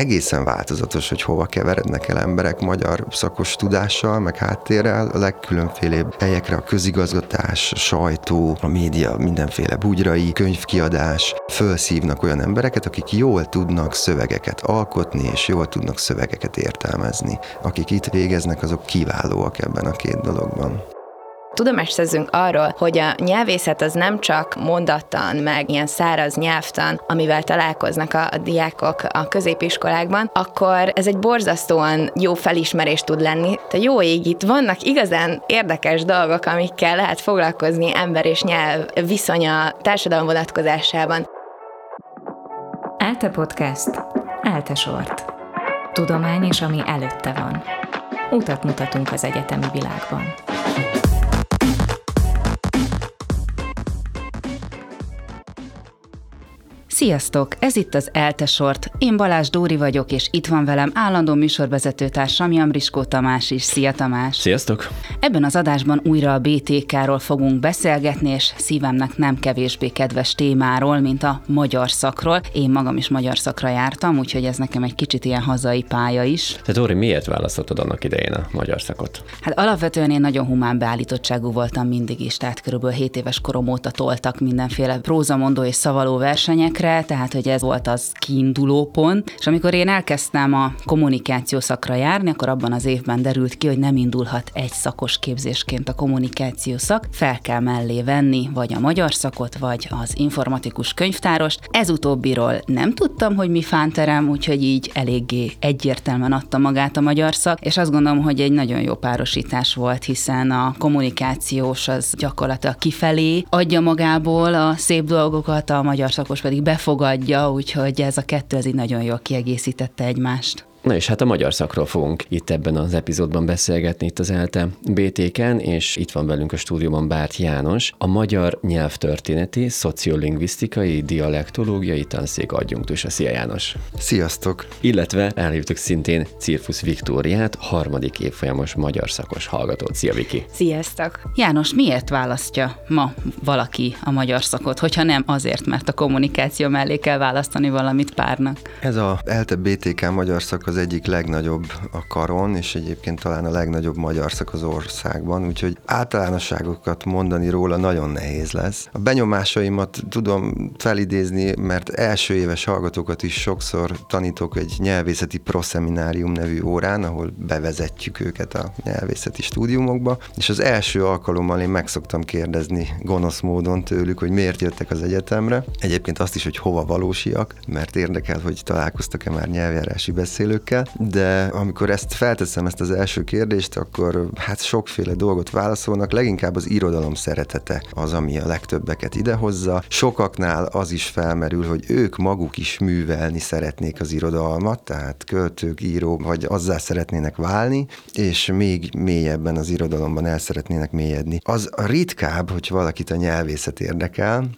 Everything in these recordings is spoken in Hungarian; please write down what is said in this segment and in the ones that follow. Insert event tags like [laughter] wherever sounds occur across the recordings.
egészen változatos, hogy hova keverednek el emberek magyar szakos tudással, meg háttérrel, a legkülönfélébb helyekre a közigazgatás, a sajtó, a média, mindenféle bugyrai, könyvkiadás, felszívnak olyan embereket, akik jól tudnak szövegeket alkotni, és jól tudnak szövegeket értelmezni. Akik itt végeznek, azok kiválóak ebben a két dologban tudomást szerzünk arról, hogy a nyelvészet az nem csak mondattan, meg ilyen száraz nyelvtan, amivel találkoznak a, a diákok a középiskolákban, akkor ez egy borzasztóan jó felismerés tud lenni. Te jó ég, itt vannak igazán érdekes dolgok, amikkel lehet foglalkozni ember és nyelv viszonya társadalom vonatkozásában. ELTE Podcast. ELTE Sort. Tudomány és ami előtte van. Utat mutatunk az egyetemi világban. Sziasztok! Ez itt az Eltesort. Én Balázs Dóri vagyok, és itt van velem állandó műsorvezető társam Jamriskó Tamás is. Szia Tamás! Sziasztok! Ebben az adásban újra a BTK-ról fogunk beszélgetni, és szívemnek nem kevésbé kedves témáról, mint a magyar szakról. Én magam is magyar szakra jártam, úgyhogy ez nekem egy kicsit ilyen hazai pálya is. Te Dóri, miért választottad annak idején a magyar szakot? Hát alapvetően én nagyon humán beállítottságú voltam mindig is, tehát körülbelül 7 éves korom óta toltak mindenféle prózamondó és szavaló versenyekre, szakre, tehát hogy ez volt az kiinduló pont. És amikor én elkezdtem a kommunikáció szakra járni, akkor abban az évben derült ki, hogy nem indulhat egy szakos képzésként a kommunikáció szak, fel kell mellé venni vagy a magyar szakot, vagy az informatikus könyvtárost. Ez utóbbiról nem tudtam, hogy mi fánterem, úgyhogy így eléggé egyértelműen adta magát a magyar szak, és azt gondolom, hogy egy nagyon jó párosítás volt, hiszen a kommunikációs az gyakorlatilag kifelé adja magából a szép dolgokat, a magyar szakos pedig be befogadja, úgyhogy ez a kettő ez így nagyon jól kiegészítette egymást. Na és hát a magyar szakról fogunk itt ebben az epizódban beszélgetni itt az ELTE BTK-n, és itt van velünk a stúdióban Bárt János, a magyar nyelvtörténeti, szociolingvisztikai, dialektológiai tanszék adjunktusa. Szia János! Sziasztok! Illetve elhívtuk szintén Cirfusz Viktóriát, harmadik évfolyamos magyar szakos hallgatót. Szia Viki! Sziasztok! János, miért választja ma valaki a magyar szakot, hogyha nem azért, mert a kommunikáció mellé kell választani valamit párnak? Ez a ELTE BTK magyar szak az az egyik legnagyobb a karon, és egyébként talán a legnagyobb magyar szak az országban, úgyhogy általánosságokat mondani róla nagyon nehéz lesz. A benyomásaimat tudom felidézni, mert első éves hallgatókat is sokszor tanítok egy nyelvészeti proszeminárium nevű órán, ahol bevezetjük őket a nyelvészeti stúdiumokba, és az első alkalommal én meg szoktam kérdezni gonosz módon tőlük, hogy miért jöttek az egyetemre. Egyébként azt is, hogy hova valósiak, mert érdekel, hogy találkoztak-e már nyelvjárási beszélők kérdésekkel, de amikor ezt felteszem, ezt az első kérdést, akkor hát sokféle dolgot válaszolnak, leginkább az irodalom szeretete az, ami a legtöbbeket idehozza. Sokaknál az is felmerül, hogy ők maguk is művelni szeretnék az irodalmat, tehát költők, írók, vagy azzá szeretnének válni, és még mélyebben az irodalomban el szeretnének mélyedni. Az ritkább, hogy valakit a nyelvészet érdekel,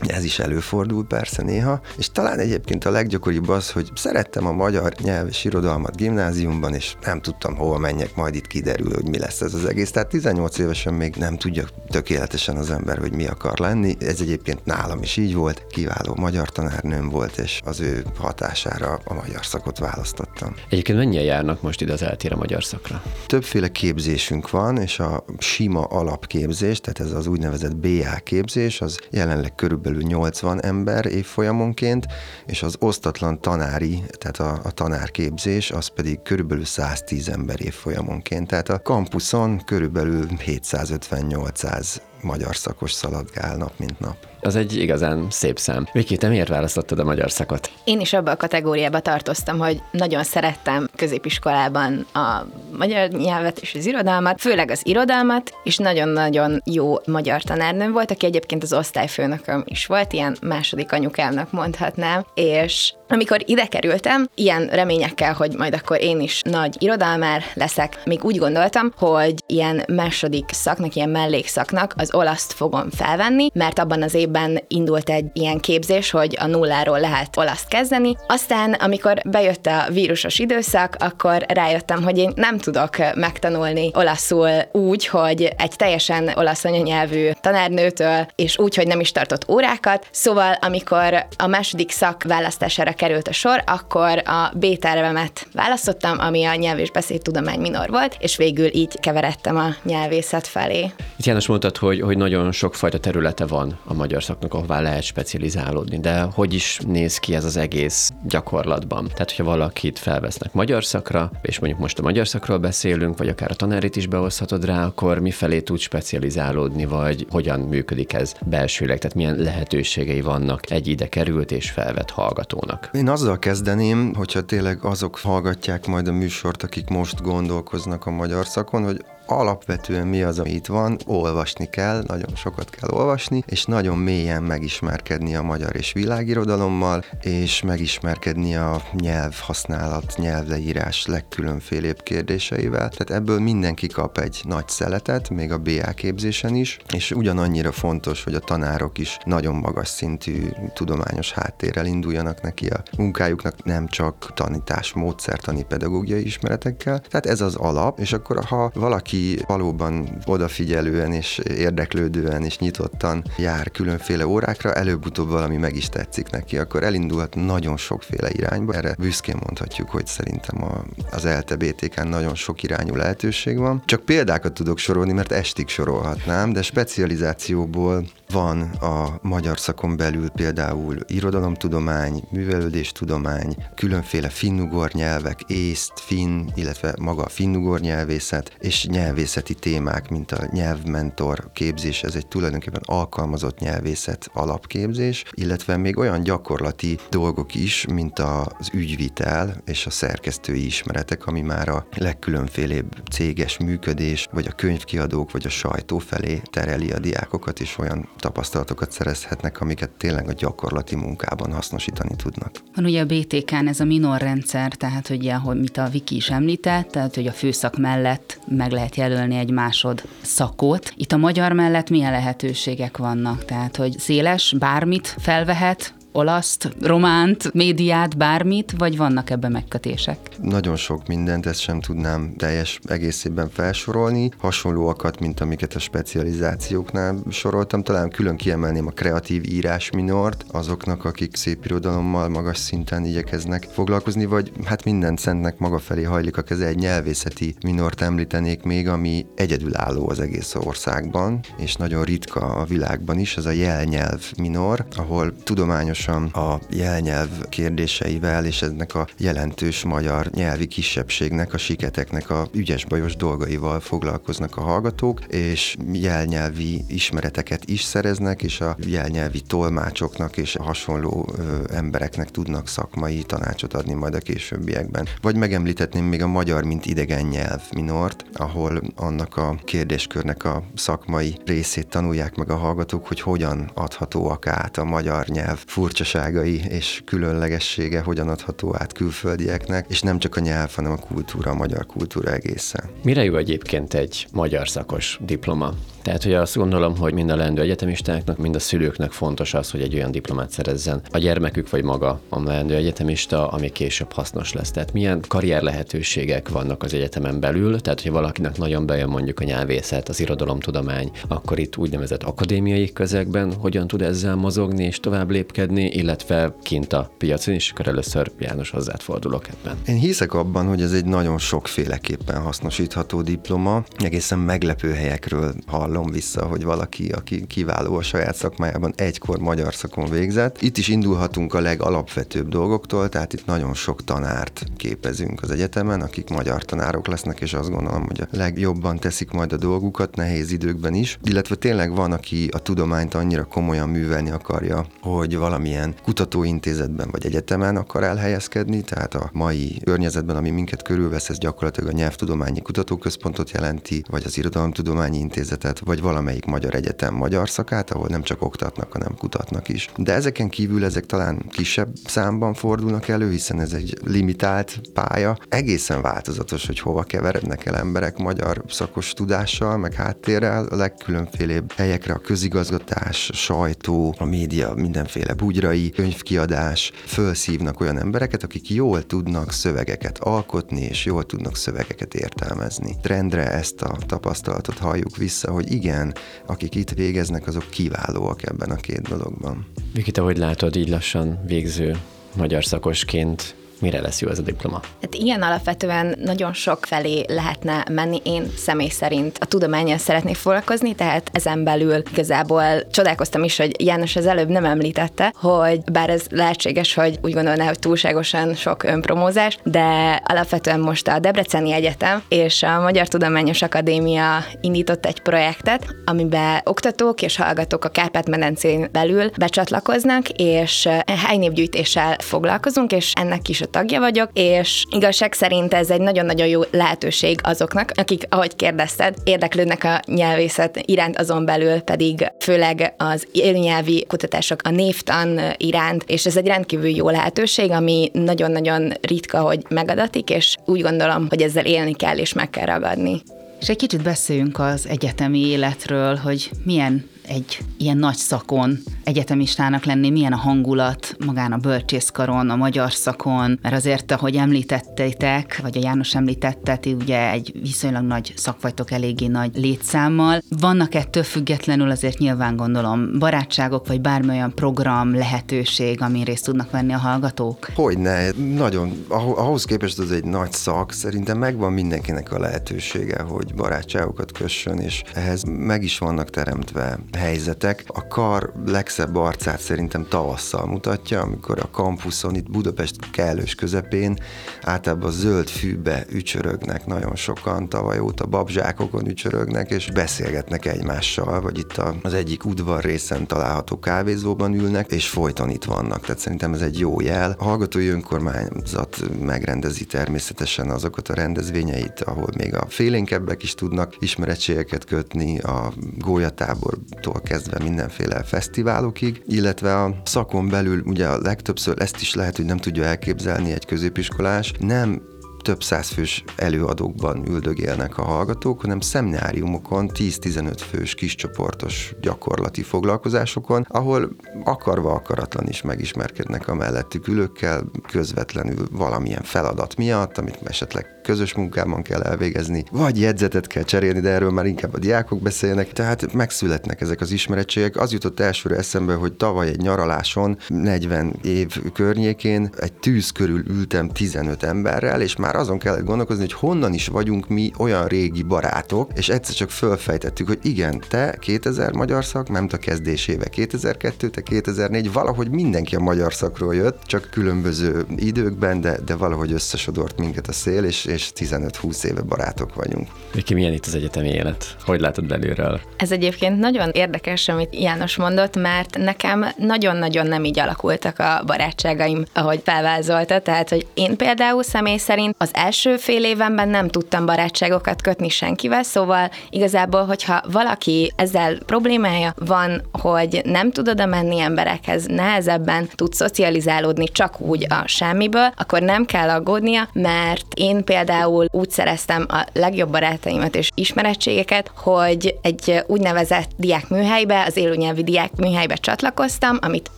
ez is előfordul persze néha, és talán egyébként a leggyakoribb az, hogy szerettem a magyar nyelv és irodalmat gimnáziumban, és nem tudtam hova menjek, majd itt kiderül, hogy mi lesz ez az egész. Tehát 18 évesen még nem tudja tökéletesen az ember, hogy mi akar lenni. Ez egyébként nálam is így volt, kiváló magyar tanárnőm volt, és az ő hatására a magyar szakot választottam. Egyébként mennyien járnak most ide az eltér a magyar szakra? Többféle képzésünk van, és a sima alapképzés, tehát ez az úgynevezett BA képzés, az jelenleg körülbelül körülbelül 80 ember évfolyamonként, és az osztatlan tanári, tehát a, a tanárképzés, az pedig körülbelül 110 ember évfolyamonként. Tehát a kampuszon körülbelül 750-800 magyar szakos szaladgál nap, mint nap. Az egy igazán szép szám. Viki, te miért választottad a magyar szakot? Én is abba a kategóriába tartoztam, hogy nagyon szerettem középiskolában a magyar nyelvet és az irodalmat, főleg az irodalmat, és nagyon-nagyon jó magyar tanárnőm volt, aki egyébként az osztályfőnököm is volt, ilyen második anyukámnak mondhatnám, és amikor ide kerültem, ilyen reményekkel, hogy majd akkor én is nagy irodalmár leszek, még úgy gondoltam, hogy ilyen második szaknak, ilyen mellékszaknak az olaszt fogom felvenni, mert abban az évben indult egy ilyen képzés, hogy a nulláról lehet olaszt kezdeni. Aztán, amikor bejött a vírusos időszak, akkor rájöttem, hogy én nem tudok megtanulni olaszul úgy, hogy egy teljesen olasz anyanyelvű tanárnőtől, és úgy, hogy nem is tartott órákat. Szóval, amikor a második szak választására került a sor, akkor a B-tervemet választottam, ami a nyelv és beszédtudomány minor volt, és végül így keveredtem a nyelvészet felé. Itt János mondtad, hogy, hogy nagyon sokfajta területe van a magyar szaknak, ahová lehet specializálódni, de hogy is néz ki ez az egész gyakorlatban? Tehát, hogyha valakit felvesznek magyar szakra, és mondjuk most a magyar szakról beszélünk, vagy akár a tanárit is behozhatod rá, akkor mifelé tud specializálódni, vagy hogyan működik ez belsőleg, tehát milyen lehetőségei vannak egy ide került és felvett hallgatónak? Én azzal kezdeném, hogyha tényleg azok hallgatják majd a műsort, akik most gondolkoznak a magyar szakon, hogy alapvetően mi az, ami itt van, olvasni kell, nagyon sokat kell olvasni, és nagyon mélyen megismerkedni a magyar és világirodalommal, és megismerkedni a nyelvhasználat, nyelvleírás legkülönfélébb kérdéseivel. Tehát ebből mindenki kap egy nagy szeletet, még a BA képzésen is, és ugyanannyira fontos, hogy a tanárok is nagyon magas szintű tudományos háttérrel induljanak neki a munkájuknak, nem csak tanítás, módszertani, pedagógiai ismeretekkel. Tehát ez az alap, és akkor ha valaki aki valóban odafigyelően és érdeklődően és nyitottan jár különféle órákra, előbb-utóbb valami meg is tetszik neki, akkor elindulhat nagyon sokféle irányba. Erre büszkén mondhatjuk, hogy szerintem a, az ELTE BTK nagyon sok irányú lehetőség van. Csak példákat tudok sorolni, mert estig sorolhatnám, de specializációból van a magyar szakon belül például irodalomtudomány, művelődéstudomány, különféle finnugor nyelvek, észt, finn, illetve maga a finnugor nyelvészet, és nyelvészeti témák, mint a nyelvmentor képzés, ez egy tulajdonképpen alkalmazott nyelvészet alapképzés, illetve még olyan gyakorlati dolgok is, mint az ügyvitel és a szerkesztői ismeretek, ami már a legkülönfélébb céges működés, vagy a könyvkiadók, vagy a sajtó felé tereli a diákokat, és olyan tapasztalatokat szerezhetnek, amiket tényleg a gyakorlati munkában hasznosítani tudnak. Van ugye a BTK-n ez a minor rendszer, tehát hogy ahogy mit a Viki is említett, tehát hogy a főszak mellett meg lehet jelölni egy másod szakot. Itt a magyar mellett milyen lehetőségek vannak? Tehát, hogy széles, bármit felvehet, olaszt, románt, médiát, bármit, vagy vannak ebben megkötések? Nagyon sok mindent, ezt sem tudnám teljes egészében felsorolni. Hasonlóakat, mint amiket a specializációknál soroltam. Talán külön kiemelném a kreatív írás minort, azoknak, akik szép irodalommal magas szinten igyekeznek foglalkozni, vagy hát minden szentnek maga felé hajlik a keze. Egy nyelvészeti minort említenék még, ami egyedülálló az egész országban, és nagyon ritka a világban is, ez a jelnyelv minor, ahol tudományos pontosan a jelnyelv kérdéseivel és ennek a jelentős magyar nyelvi kisebbségnek, a siketeknek a ügyes-bajos dolgaival foglalkoznak a hallgatók, és jelnyelvi ismereteket is szereznek, és a jelnyelvi tolmácsoknak és a hasonló ö, embereknek tudnak szakmai tanácsot adni majd a későbbiekben. Vagy megemlítetném még a magyar, mint idegen nyelv minort, ahol annak a kérdéskörnek a szakmai részét tanulják meg a hallgatók, hogy hogyan adhatóak át a magyar nyelv fur furcsaságai és különlegessége hogyan adható át külföldieknek, és nem csak a nyelv, hanem a kultúra, a magyar kultúra egészen. Mire jó egyébként egy magyar szakos diploma? Tehát, hogy azt gondolom, hogy mind a leendő egyetemistáknak, mind a szülőknek fontos az, hogy egy olyan diplomát szerezzen a gyermekük vagy maga a leendő egyetemista, ami később hasznos lesz. Tehát milyen karrier lehetőségek vannak az egyetemen belül, tehát hogy valakinek nagyon bejön mondjuk a nyelvészet, az irodalomtudomány, akkor itt úgynevezett akadémiai közegben hogyan tud ezzel mozogni és tovább lépkedni, illetve kint a piacon is, akkor először János hozzád fordulok ebben. Én hiszek abban, hogy ez egy nagyon sokféleképpen hasznosítható diploma. Egészen meglepő helyekről hall hallom vissza, hogy valaki, aki kiváló a saját szakmájában, egykor magyar szakon végzett. Itt is indulhatunk a legalapvetőbb dolgoktól, tehát itt nagyon sok tanárt képezünk az egyetemen, akik magyar tanárok lesznek, és azt gondolom, hogy a legjobban teszik majd a dolgukat nehéz időkben is. Illetve tényleg van, aki a tudományt annyira komolyan művelni akarja, hogy valami valamilyen kutatóintézetben vagy egyetemen akar elhelyezkedni, tehát a mai környezetben, ami minket körülvesz, ez gyakorlatilag a nyelvtudományi kutatóközpontot jelenti, vagy az irodalomtudományi intézetet, vagy valamelyik magyar egyetem magyar szakát, ahol nem csak oktatnak, hanem kutatnak is. De ezeken kívül ezek talán kisebb számban fordulnak elő, hiszen ez egy limitált pálya. Egészen változatos, hogy hova keverednek el emberek magyar szakos tudással, meg háttérrel, a legkülönfélébb helyekre a közigazgatás, a sajtó, a média, mindenféle bugyrai, könyvkiadás, felszívnak olyan embereket, akik jól tudnak szövegeket alkotni, és jól tudnak szövegeket értelmezni. Trendre ezt a tapasztalatot halljuk vissza, hogy igen, akik itt végeznek, azok kiválóak ebben a két dologban. Viki, te hogy látod így lassan végző magyar szakosként mire lesz jó ez a diploma? Hát ilyen alapvetően nagyon sok felé lehetne menni. Én személy szerint a tudományjal szeretnék foglalkozni, tehát ezen belül igazából csodálkoztam is, hogy János az előbb nem említette, hogy bár ez lehetséges, hogy úgy gondolná, hogy túlságosan sok önpromózás, de alapvetően most a Debreceni Egyetem és a Magyar Tudományos Akadémia indított egy projektet, amiben oktatók és hallgatók a Kárpát-medencén belül becsatlakoznak, és helynévgyűjtéssel foglalkozunk, és ennek is a tagja vagyok, és igazság szerint ez egy nagyon-nagyon jó lehetőség azoknak, akik, ahogy kérdezted, érdeklődnek a nyelvészet iránt, azon belül pedig főleg az élnyelvi kutatások, a névtan iránt, és ez egy rendkívül jó lehetőség, ami nagyon-nagyon ritka, hogy megadatik, és úgy gondolom, hogy ezzel élni kell és meg kell ragadni. És egy kicsit beszéljünk az egyetemi életről, hogy milyen egy ilyen nagy szakon egyetemistának lenni, milyen a hangulat magán a bölcsészkaron, a magyar szakon, mert azért, ahogy említettétek, vagy a János említette, ti ugye egy viszonylag nagy szak vagytok eléggé nagy létszámmal. Vannak ettől függetlenül azért nyilván gondolom barátságok, vagy bármilyen program, lehetőség, amin részt tudnak venni a hallgatók? Hogyne, nagyon, ahhoz képest az egy nagy szak, szerintem megvan mindenkinek a lehetősége, hogy barátságokat kössön, és ehhez meg is vannak teremtve helyzetek. A kar legszebb arcát szerintem tavasszal mutatja, amikor a kampuszon itt Budapest kellős közepén általában a zöld fűbe ücsörögnek nagyon sokan, tavaly óta babzsákokon ücsörögnek, és beszélgetnek egymással, vagy itt az egyik udvar részen található kávézóban ülnek, és folyton itt vannak. Tehát szerintem ez egy jó jel. A hallgatói önkormányzat megrendezi természetesen azokat a rendezvényeit, ahol még a félénkebbek is tudnak ismeretségeket kötni, a gólyatábortól fesztiváltól kezdve mindenféle fesztiválokig, illetve a szakon belül ugye a legtöbbször ezt is lehet, hogy nem tudja elképzelni egy középiskolás, nem több százfős előadókban üldögélnek a hallgatók, hanem szemináriumokon 10-15 fős kiscsoportos gyakorlati foglalkozásokon, ahol akarva akaratlan is megismerkednek a mellettük ülőkkel, közvetlenül valamilyen feladat miatt, amit esetleg közös munkában kell elvégezni, vagy jegyzetet kell cserélni, de erről már inkább a diákok beszélnek, tehát megszületnek ezek az ismerettségek. Az jutott elsőre eszembe, hogy tavaly egy nyaraláson, 40 év környékén egy tűz körül ültem 15 emberrel, és már azon kellett gondolkozni, hogy honnan is vagyunk mi olyan régi barátok, és egyszer csak fölfejtettük, hogy igen, te 2000 magyar szak, nem a kezdéséve 2002, te 2004, valahogy mindenki a magyar szakról jött, csak különböző időkben, de, de valahogy összesodort minket a szél, és, és 15-20 éve barátok vagyunk. Viki, milyen itt az egyetemi élet? Hogy látod belülről? Ez egyébként nagyon érdekes, amit János mondott, mert nekem nagyon-nagyon nem így alakultak a barátságaim, ahogy felvázolta. Tehát, hogy én például személy szerint az első fél évenben nem tudtam barátságokat kötni senkivel, szóval igazából, hogyha valaki ezzel problémája van, hogy nem tud oda menni emberekhez, nehezebben tud szocializálódni csak úgy a semmiből, akkor nem kell aggódnia, mert én például például úgy szereztem a legjobb barátaimat és ismerettségeket, hogy egy úgynevezett diákműhelybe, az élőnyelvi diákműhelybe csatlakoztam, amit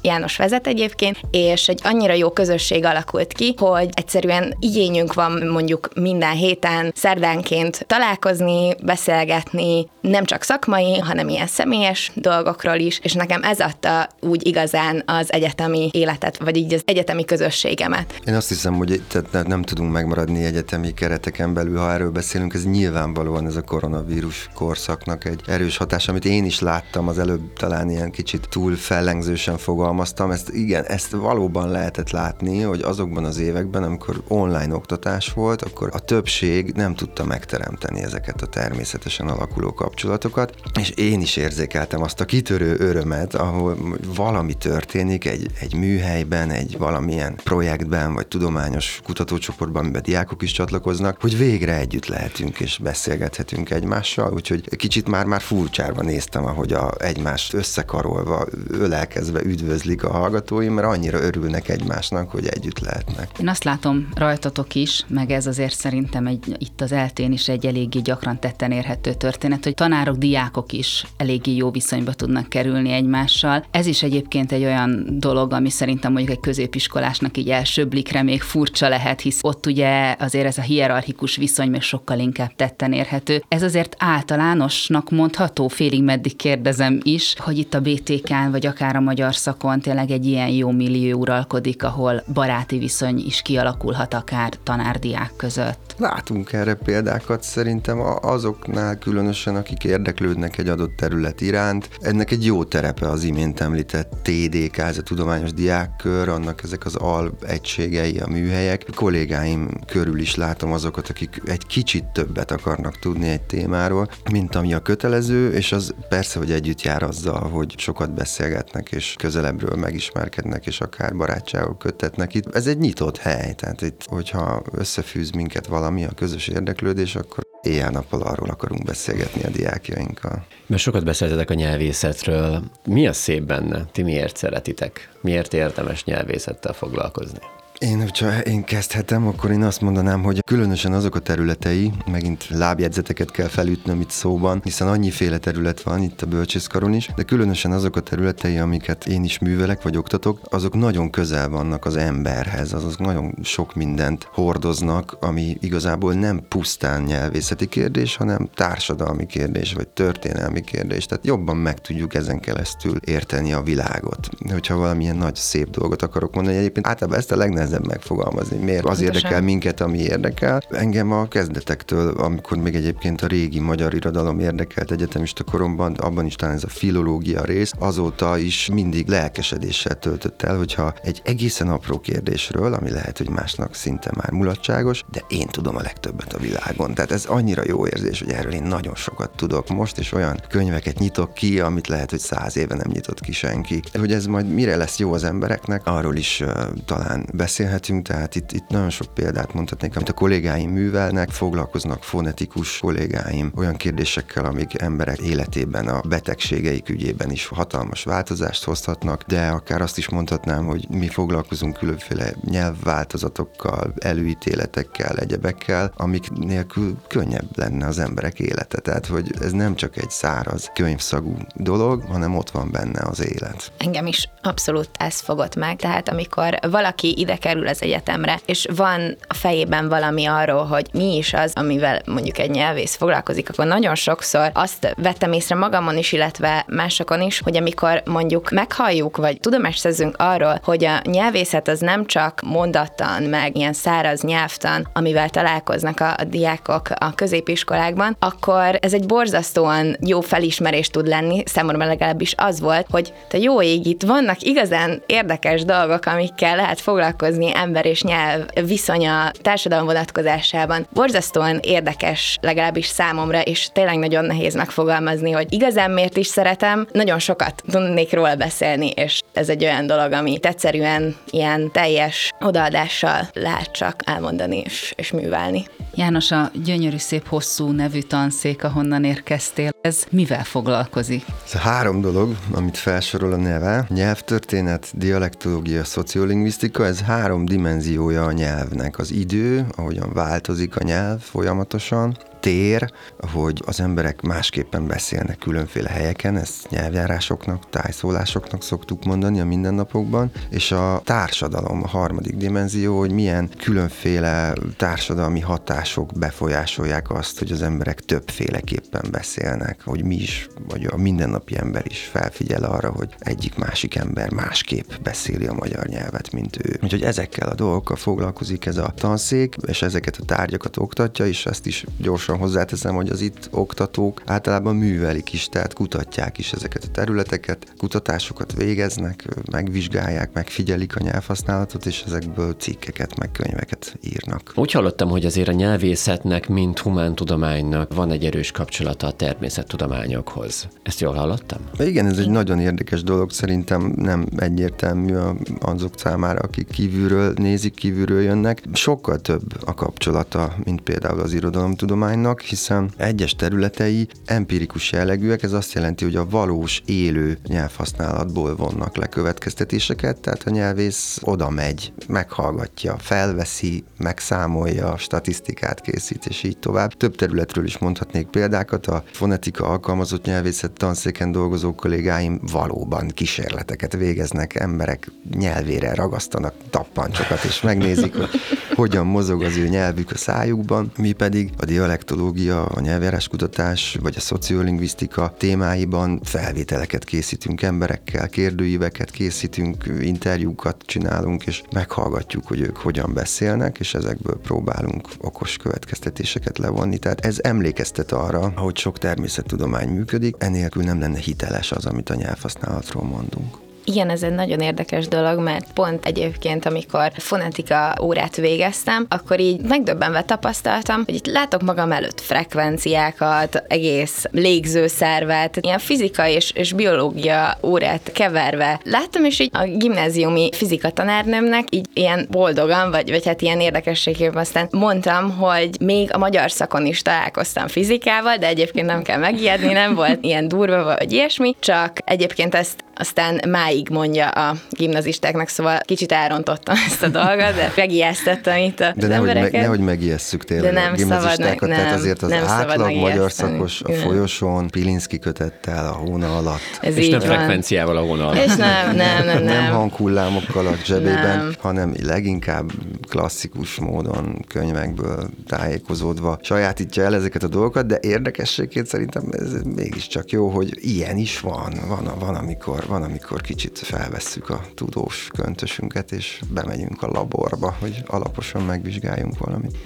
János vezet egyébként, és egy annyira jó közösség alakult ki, hogy egyszerűen igényünk van mondjuk minden héten szerdánként találkozni, beszélgetni, nem csak szakmai, hanem ilyen személyes dolgokról is, és nekem ez adta úgy igazán az egyetemi életet, vagy így az egyetemi közösségemet. Én azt hiszem, hogy tehát nem tudunk megmaradni egyetemi kereteken belül, ha erről beszélünk, ez nyilvánvalóan ez a koronavírus korszaknak egy erős hatás, amit én is láttam az előbb talán ilyen kicsit túl fellengzősen fogalmaztam. Ezt igen, ezt valóban lehetett látni, hogy azokban az években, amikor online oktatás volt, akkor a többség nem tudta megteremteni ezeket a természetesen alakuló kapcsolatokat, és én is érzékeltem azt a kitörő örömet, ahol valami történik egy, egy műhelyben, egy valamilyen projektben, vagy tudományos kutatócsoportban, amiben diákok is csatlakoznak, hogy végre együtt lehetünk és beszélgethetünk egymással, úgyhogy kicsit már-már furcsárva néztem, ahogy a, egymást összekarolva, ölelkezve üdvözlik a hallgatóim, mert annyira örülnek egymásnak, hogy együtt lehetnek. Én azt látom rajtatok is, meg ez azért szerintem egy, itt az eltén is egy eléggé gyakran tetten érhető történet, hogy tanárok, diákok is eléggé jó viszonyba tudnak kerülni egymással. Ez is egyébként egy olyan dolog, ami szerintem mondjuk egy középiskolásnak így első blikre még furcsa lehet, hisz ott ugye azért ez a hierarchikus viszony még sokkal inkább tetten érhető. Ez azért általánosnak mondható, félig meddig kérdezem is, hogy itt a BTK-n, vagy akár a magyar szakon tényleg egy ilyen jó millió uralkodik, ahol baráti viszony is kialakulhat akár tanárdiák között. Látunk erre példákat szerintem azoknál különösen, akik érdeklődnek egy adott terület iránt. Ennek egy jó terepe az imént említett TDK, ez a Tudományos Diákkör, annak ezek az al egységei, a műhelyek. Kollégáim körül is látom azokat, akik egy kicsit többet akarnak tudni egy témáról, mint ami a kötelező, és az persze, hogy együtt jár azzal, hogy sokat beszélgetnek, és közelebbről megismerkednek, és akár barátságok köttetnek itt. Ez egy nyitott hely, tehát itt, hogyha összefűz minket valami, a közös érdeklődés, akkor éjjel-nappal arról akarunk beszélgetni a diákjainkkal. Mert sokat beszéltetek a nyelvészetről. Mi a szép benne? Ti miért szeretitek? Miért érdemes nyelvészettel foglalkozni? Én, hogyha én kezdhetem, akkor én azt mondanám, hogy különösen azok a területei, megint lábjegyzeteket kell felütnöm itt szóban, hiszen annyiféle terület van itt a bölcsészkaron is, de különösen azok a területei, amiket én is művelek vagy oktatok, azok nagyon közel vannak az emberhez, azok nagyon sok mindent hordoznak, ami igazából nem pusztán nyelvészeti kérdés, hanem társadalmi kérdés, vagy történelmi kérdés. Tehát jobban meg tudjuk ezen keresztül érteni a világot. Hogyha valamilyen nagy szép dolgot akarok mondani, egyébként általában ezt a legnehezebb nehezebb megfogalmazni. Miért? Az Pontosan. érdekel minket, ami érdekel. Engem a kezdetektől, amikor még egyébként a régi magyar irodalom érdekelt egyetemista koromban, abban is talán ez a filológia rész, azóta is mindig lelkesedéssel töltött el, hogyha egy egészen apró kérdésről, ami lehet, hogy másnak szinte már mulatságos, de én tudom a legtöbbet a világon. Tehát ez annyira jó érzés, hogy erről én nagyon sokat tudok most, és olyan könyveket nyitok ki, amit lehet, hogy száz éve nem nyitott ki senki. Hogy ez majd mire lesz jó az embereknek, arról is uh, talán beszél beszélhetünk, tehát itt, itt nagyon sok példát mondhatnék, amit a kollégáim művelnek, foglalkoznak fonetikus kollégáim olyan kérdésekkel, amik emberek életében, a betegségeik ügyében is hatalmas változást hozhatnak, de akár azt is mondhatnám, hogy mi foglalkozunk különféle nyelvváltozatokkal, előítéletekkel, egyebekkel, amik nélkül könnyebb lenne az emberek élete. Tehát, hogy ez nem csak egy száraz könyvszagú dolog, hanem ott van benne az élet. Engem is abszolút ez fogott meg, tehát amikor valaki ide kerül az egyetemre, és van a fejében valami arról, hogy mi is az, amivel mondjuk egy nyelvész foglalkozik, akkor nagyon sokszor azt vettem észre magamon is, illetve másokon is, hogy amikor mondjuk meghalljuk, vagy tudomást szerzünk arról, hogy a nyelvészet az nem csak mondattan, meg ilyen száraz nyelvtan, amivel találkoznak a, diákok a középiskolákban, akkor ez egy borzasztóan jó felismerés tud lenni, számomra legalábbis az volt, hogy te jó ég, itt vannak igazán érdekes dolgok, amikkel lehet foglalkozni, foglalkozni ember és nyelv viszonya társadalom vonatkozásában. Borzasztóan érdekes, legalábbis számomra, és tényleg nagyon nehéz megfogalmazni, hogy igazán miért is szeretem. Nagyon sokat tudnék róla beszélni, és ez egy olyan dolog, ami egyszerűen ilyen teljes odaadással lehet csak elmondani és, és művelni. János, a gyönyörű szép hosszú nevű tanszék, ahonnan érkeztél, ez mivel foglalkozik? Ez a három dolog, amit felsorol a neve, nyelvtörténet, dialektológia, szociolingvisztika, ez három dimenziója a nyelvnek. Az idő, ahogyan változik a nyelv folyamatosan, tér, hogy az emberek másképpen beszélnek különféle helyeken, ezt nyelvjárásoknak, tájszólásoknak szoktuk mondani a mindennapokban, és a társadalom, a harmadik dimenzió, hogy milyen különféle társadalmi hatások befolyásolják azt, hogy az emberek többféleképpen beszélnek, hogy mi is, vagy a mindennapi ember is felfigyel arra, hogy egyik másik ember másképp beszéli a magyar nyelvet, mint ő. Úgyhogy ezekkel a dolgokkal foglalkozik ez a tanszék, és ezeket a tárgyakat oktatja, és ezt is gyorsan hozzáteszem, hogy az itt oktatók általában művelik is, tehát kutatják is ezeket a területeket, kutatásokat végeznek, megvizsgálják, megfigyelik a nyelvhasználatot, és ezekből cikkeket, meg könyveket írnak. Úgy hallottam, hogy azért a nyelvészetnek, mint humántudománynak van egy erős kapcsolata a természettudományokhoz. Ezt jól hallottam? Igen, ez egy nagyon érdekes dolog, szerintem nem egyértelmű azok számára, akik kívülről nézik, kívülről jönnek. Sokkal több a kapcsolata, mint például az irodalomtudománynak, hiszen egyes területei empirikus jellegűek, ez azt jelenti, hogy a valós élő nyelvhasználatból vonnak le következtetéseket, tehát a nyelvész oda megy, meghallgatja, felveszi, megszámolja, statisztikát készít, és így tovább. Több területről is mondhatnék példákat. A fonetika alkalmazott nyelvészet tanszéken dolgozó kollégáim valóban kísérleteket végeznek, emberek nyelvére ragasztanak tappancsokat, és megnézik, hogy hogyan mozog az ő nyelvük a szájukban. Mi pedig a dialektológia, a nyelvjáráskutatás vagy a szociolingvisztika témáiban felvételeket készítünk emberekkel, kérdőíveket készítünk, interjúkat csinálunk, és meghallgatjuk, hogy ők hogyan beszélnek, és ezekből próbálunk okos következtetéseket levonni. Tehát ez emlékeztet arra, hogy sok természettudomány működik, enélkül nem lenne hiteles az, amit a nyelvhasználatról mondunk. Igen, ez egy nagyon érdekes dolog, mert pont egyébként, amikor fonetika órát végeztem, akkor így megdöbbenve tapasztaltam, hogy itt látok magam előtt frekvenciákat, egész légzőszervet, ilyen fizika és, és biológia órát keverve. Láttam, és így a gimnáziumi fizika tanárnőmnek így ilyen boldogan, vagy, vagy hát ilyen érdekességében aztán mondtam, hogy még a magyar szakon is találkoztam fizikával, de egyébként nem kell megijedni, nem volt ilyen durva vagy ilyesmi, csak egyébként ezt aztán máig mondja a gimnazistáknak, szóval kicsit elrontottam ezt a dolgot, de megijesztettem itt a De nehogy, meg, nehogy megijesszük tényleg de nem a gimnazistákat, nem, tehát azért az nem átlag magyar szakos a folyosón Pilinszki kötettel a hóna alatt. Ez és nem van. frekvenciával a hóna alatt. És nem, nem, nem, nem. nem hanghullámokkal a zsebében, Nem. hanem leginkább klasszikus módon könyvekből tájékozódva sajátítja el ezeket a dolgokat, de érdekességként szerintem ez mégiscsak jó, hogy ilyen is van. Van, van amikor, van, amikor kicsit felvesszük a tudós köntösünket, és bemegyünk a laborba, hogy alaposan megvizsgáljunk valamit.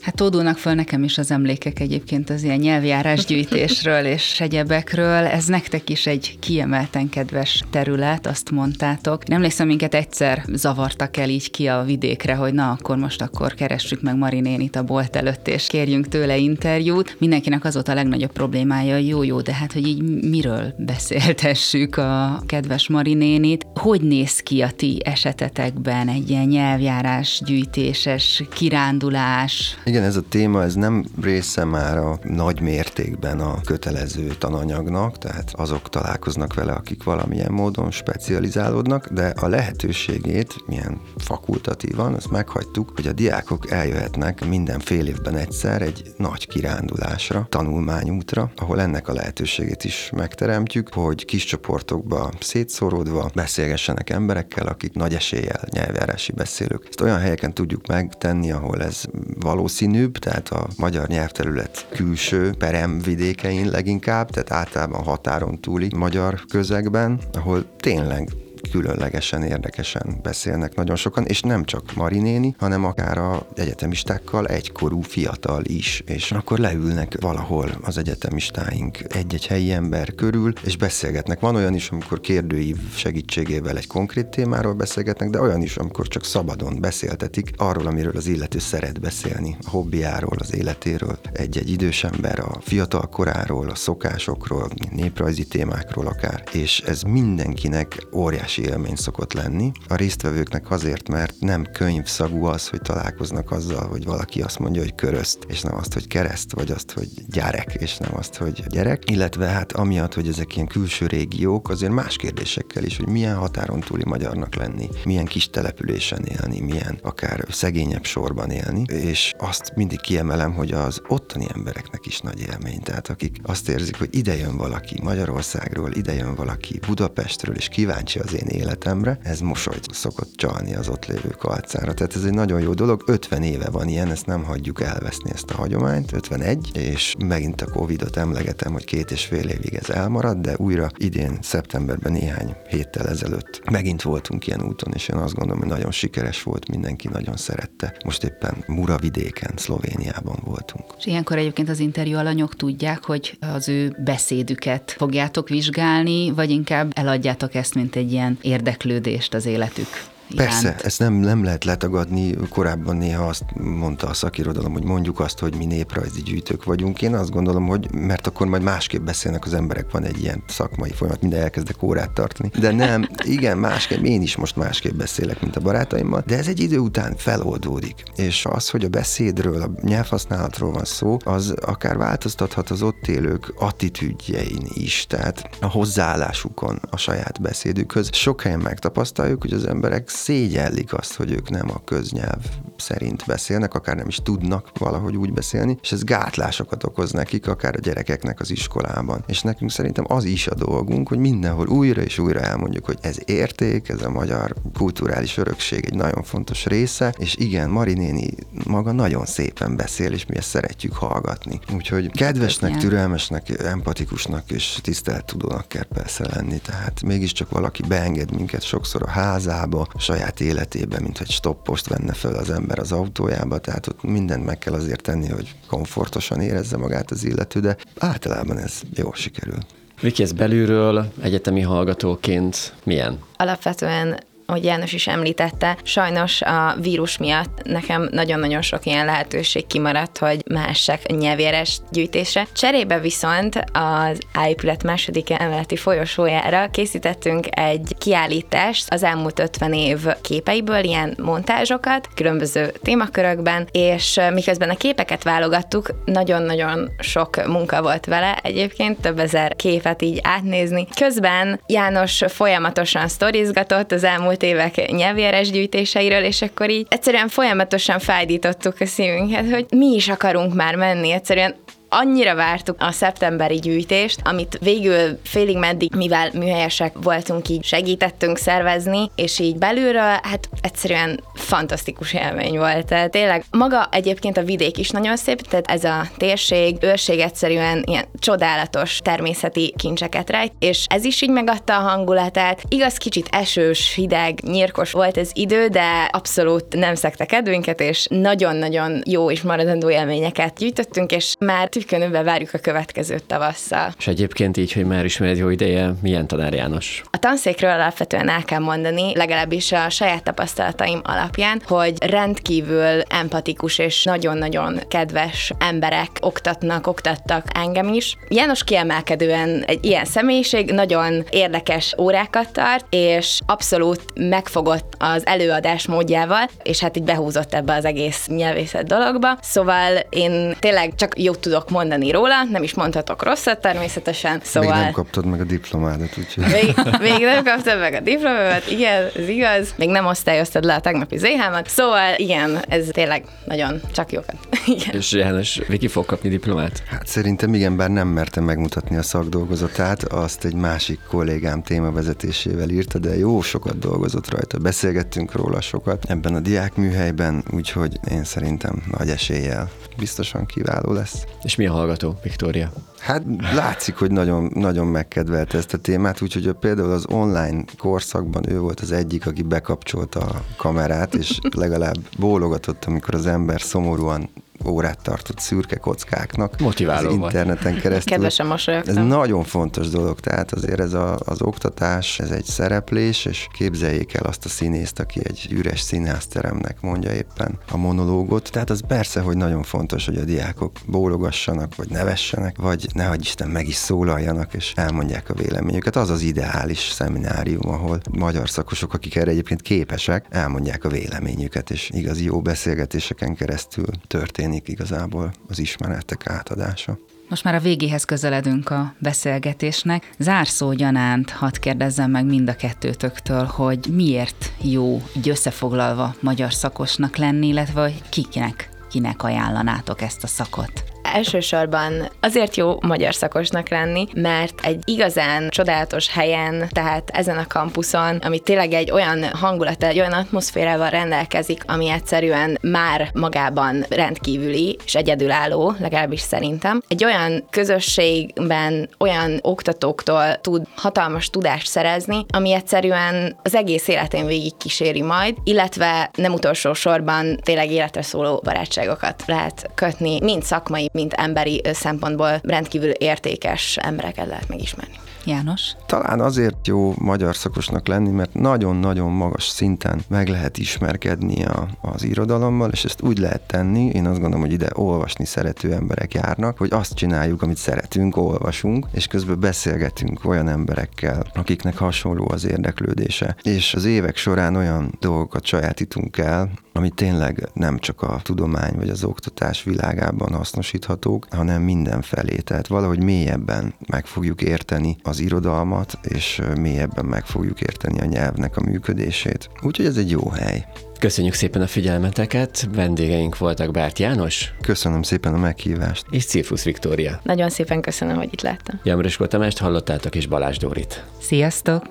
Hát tódulnak föl nekem is az emlékek egyébként az ilyen nyelvjárásgyűjtésről és egyebekről. Ez nektek is egy kiemelten kedves terület, azt mondtátok. Nem emlékszem, minket egyszer zavartak el így ki a vidékre, hogy na, akkor most akkor keressük meg Marinénit a bolt előtt, és kérjünk tőle interjút. Mindenkinek az volt a legnagyobb problémája, jó, jó, de hát, hogy így miről beszéltessük a kedves Marinénit. Hogy néz ki a ti esetetekben egy ilyen nyelvjárás gyűjtéses kirándulás? Igen, ez a téma, ez nem része már a nagy mértékben a kötelező tananyagnak, tehát azok találkoznak vele, akik valamilyen módon specializálódnak, de a lehetőségét, milyen fakultatívan, azt meghagytuk, hogy a diákok eljöhetnek minden fél évben egyszer egy nagy kirándulásra, tanulmányútra, ahol ennek a lehetőségét is megteremtjük, hogy kis csoportokba szétszóródva beszélgessenek emberekkel, akik nagy eséllyel nyelvjárási beszélők. Ezt olyan helyeken tudjuk megtenni, ahol ez valószínűbb, tehát a magyar nyelvterület külső peremvidékein leginkább, tehát általában határon túli magyar közegben, ahol tényleg különlegesen, érdekesen beszélnek nagyon sokan, és nem csak Marinéni, hanem akár a egyetemistákkal egykorú fiatal is, és akkor leülnek valahol az egyetemistáink egy-egy helyi ember körül, és beszélgetnek. Van olyan is, amikor kérdőív segítségével egy konkrét témáról beszélgetnek, de olyan is, amikor csak szabadon beszéltetik arról, amiről az illető szeret beszélni, a hobbiáról, az életéről, egy-egy idős ember a fiatal koráról, a szokásokról, néprajzi témákról akár, és ez mindenkinek óriási óriási élmény szokott lenni. A résztvevőknek azért, mert nem könyvszagú az, hogy találkoznak azzal, hogy valaki azt mondja, hogy köröszt, és nem azt, hogy kereszt, vagy azt, hogy gyerek, és nem azt, hogy gyerek. Illetve hát amiatt, hogy ezek ilyen külső régiók, azért más kérdésekkel is, hogy milyen határon túli magyarnak lenni, milyen kis településen élni, milyen akár szegényebb sorban élni, és azt mindig kiemelem, hogy az ottani embereknek is nagy élmény. Tehát akik azt érzik, hogy ide jön valaki Magyarországról, ide jön valaki Budapestről, és kíváncsi az én életemre, ez mosolyt szokott csalni az ott lévők arcára. Tehát ez egy nagyon jó dolog, 50 éve van ilyen, ezt nem hagyjuk elveszni ezt a hagyományt, 51, és megint a Covid-ot emlegetem, hogy két és fél évig ez elmarad, de újra idén, szeptemberben néhány héttel ezelőtt megint voltunk ilyen úton, és én azt gondolom, hogy nagyon sikeres volt, mindenki nagyon szerette. Most éppen Muravidéken, Szlovéniában voltunk. És ilyenkor egyébként az interjú alanyok tudják, hogy az ő beszédüket fogjátok vizsgálni, vagy inkább eladjátok ezt, mint egy ilyen érdeklődést az életük? Persze, iránt. ezt nem, nem lehet letagadni. Korábban néha azt mondta a szakirodalom, hogy mondjuk azt, hogy mi néprajzi gyűjtők vagyunk. Én azt gondolom, hogy mert akkor majd másképp beszélnek az emberek, van egy ilyen szakmai folyamat, minden elkezdek órát tartani. De nem, [laughs] igen, másképp, én is most másképp beszélek, mint a barátaimmal, de ez egy idő után feloldódik. És az, hogy a beszédről, a nyelvhasználatról van szó, az akár változtathat az ott élők attitűdjein is, tehát a hozzáállásukon a saját beszédükhöz. Sok helyen megtapasztaljuk, hogy az emberek szégyellik azt, hogy ők nem a köznyelv szerint beszélnek, akár nem is tudnak valahogy úgy beszélni, és ez gátlásokat okoz nekik, akár a gyerekeknek az iskolában. És nekünk szerintem az is a dolgunk, hogy mindenhol újra és újra elmondjuk, hogy ez érték, ez a magyar kulturális örökség egy nagyon fontos része, és igen, Marinéni maga nagyon szépen beszél, és mi ezt szeretjük hallgatni. Úgyhogy kedvesnek, türelmesnek, empatikusnak és tisztelettudónak kell persze lenni, tehát mégiscsak valaki beenged minket sokszor a házába, a saját életében, mint hogy stoppost venne fel az ember az autójába, tehát ott mindent meg kell azért tenni, hogy komfortosan érezze magát az illető, de általában ez jól sikerül. Viki, ez belülről egyetemi hallgatóként milyen? Alapvetően ahogy János is említette, sajnos a vírus miatt nekem nagyon-nagyon sok ilyen lehetőség kimaradt, hogy mássak nyelvéres gyűjtésre. Cserébe viszont az áépület második emeleti folyosójára készítettünk egy kiállítást az elmúlt 50 év képeiből, ilyen montázsokat, különböző témakörökben, és miközben a képeket válogattuk, nagyon-nagyon sok munka volt vele egyébként, több ezer képet így átnézni. Közben János folyamatosan sztorizgatott az elmúlt évek nyelvéres gyűjtéseiről, és akkor így egyszerűen folyamatosan fájdítottuk a szívünket, hogy mi is akarunk már menni, egyszerűen annyira vártuk a szeptemberi gyűjtést, amit végül félig meddig, mivel műhelyesek voltunk, így segítettünk szervezni, és így belülről, hát egyszerűen fantasztikus élmény volt. Tehát tényleg maga egyébként a vidék is nagyon szép, tehát ez a térség, őrség egyszerűen ilyen csodálatos természeti kincseket rejt, és ez is így megadta a hangulatát. Igaz, kicsit esős, hideg, nyírkos volt ez idő, de abszolút nem szekte kedvünket, és nagyon-nagyon jó és maradandó élményeket gyűjtöttünk, és már tükönőbe várjuk a következő tavasszal. És egyébként így, hogy már ismered jó ideje, milyen tanár János? A tanszékről alapvetően el kell mondani, legalábbis a saját tapasztalataim alapján, hogy rendkívül empatikus és nagyon-nagyon kedves emberek oktatnak, oktattak engem is. János kiemelkedően egy ilyen személyiség, nagyon érdekes órákat tart, és abszolút megfogott az előadás módjával, és hát így behúzott ebbe az egész nyelvészet dologba. Szóval én tényleg csak jót tudok mondani róla, nem is mondhatok rosszat természetesen. Szóval... Még nem kaptad meg a diplomádat, úgyhogy... Még, még nem kaptad meg a diplomádat, igen, ez igaz. Még nem osztályoztad le a tegnapi zh szóval igen, ez tényleg nagyon csak jókat. [laughs] Igen. És János, Viki fog kapni diplomát? Hát szerintem igen, bár nem mertem megmutatni a szakdolgozatát, azt egy másik kollégám témavezetésével írta, de jó sokat dolgozott rajta. Beszélgettünk róla sokat ebben a diákműhelyben, úgyhogy én szerintem nagy eséllyel biztosan kiváló lesz. És mi a hallgató, Viktória? Hát látszik, hogy nagyon, nagyon megkedvelte ezt a témát, úgyhogy például az online korszakban ő volt az egyik, aki bekapcsolta a kamerát, és legalább bólogatott, amikor az ember szomorúan órát tartott szürke kockáknak. Motiváló az interneten keresztül. Kedvesen Ez mosolyogtam. nagyon fontos dolog, tehát azért ez a, az oktatás, ez egy szereplés, és képzeljék el azt a színészt, aki egy üres színházteremnek mondja éppen a monológot. Tehát az persze, hogy nagyon fontos, hogy a diákok bólogassanak, vagy nevessenek, vagy nehogy Isten meg is szólaljanak, és elmondják a véleményüket. Az az ideális szeminárium, ahol magyar szakosok, akik erre egyébként képesek, elmondják a véleményüket, és igazi jó beszélgetéseken keresztül történik igazából az ismeretek átadása. Most már a végéhez közeledünk a beszélgetésnek. Zárszó gyanánt hadd kérdezzem meg mind a kettőtöktől, hogy miért jó így összefoglalva magyar szakosnak lenni, illetve hogy kiknek, kinek ajánlanátok ezt a szakot? Elsősorban azért jó magyar szakosnak lenni, mert egy igazán csodálatos helyen, tehát ezen a kampuszon, ami tényleg egy olyan hangulat, egy olyan atmoszférával rendelkezik, ami egyszerűen már magában rendkívüli és egyedülálló, legalábbis szerintem. Egy olyan közösségben olyan oktatóktól tud hatalmas tudást szerezni, ami egyszerűen az egész életén végig kíséri majd, illetve nem utolsó sorban tényleg életre szóló barátságokat lehet kötni, mind szakmai, mind emberi szempontból rendkívül értékes embereket lehet megismerni. János? Talán azért jó magyar szakosnak lenni, mert nagyon-nagyon magas szinten meg lehet ismerkedni a, az irodalommal, és ezt úgy lehet tenni, én azt gondolom, hogy ide olvasni szerető emberek járnak, hogy azt csináljuk, amit szeretünk, olvasunk, és közben beszélgetünk olyan emberekkel, akiknek hasonló az érdeklődése. És az évek során olyan dolgokat sajátítunk el, ami tényleg nem csak a tudomány vagy az oktatás világában hasznosíthatók, hanem mindenfelé. Tehát valahogy mélyebben meg fogjuk érteni az irodalmat, és mélyebben meg fogjuk érteni a nyelvnek a működését. Úgyhogy ez egy jó hely. Köszönjük szépen a figyelmeteket, vendégeink voltak Bárt János Köszönöm szépen a meghívást. és Cirfusz Viktória. Nagyon szépen köszönöm, hogy itt láttam. Jamriskó Tamást hallottátok és Balázs Dórit. Sziasztok!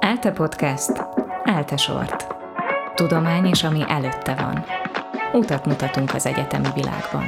ELTE Podcast. ELTE Sort. Tudomány és ami előtte van. Utat mutatunk az egyetemi világban.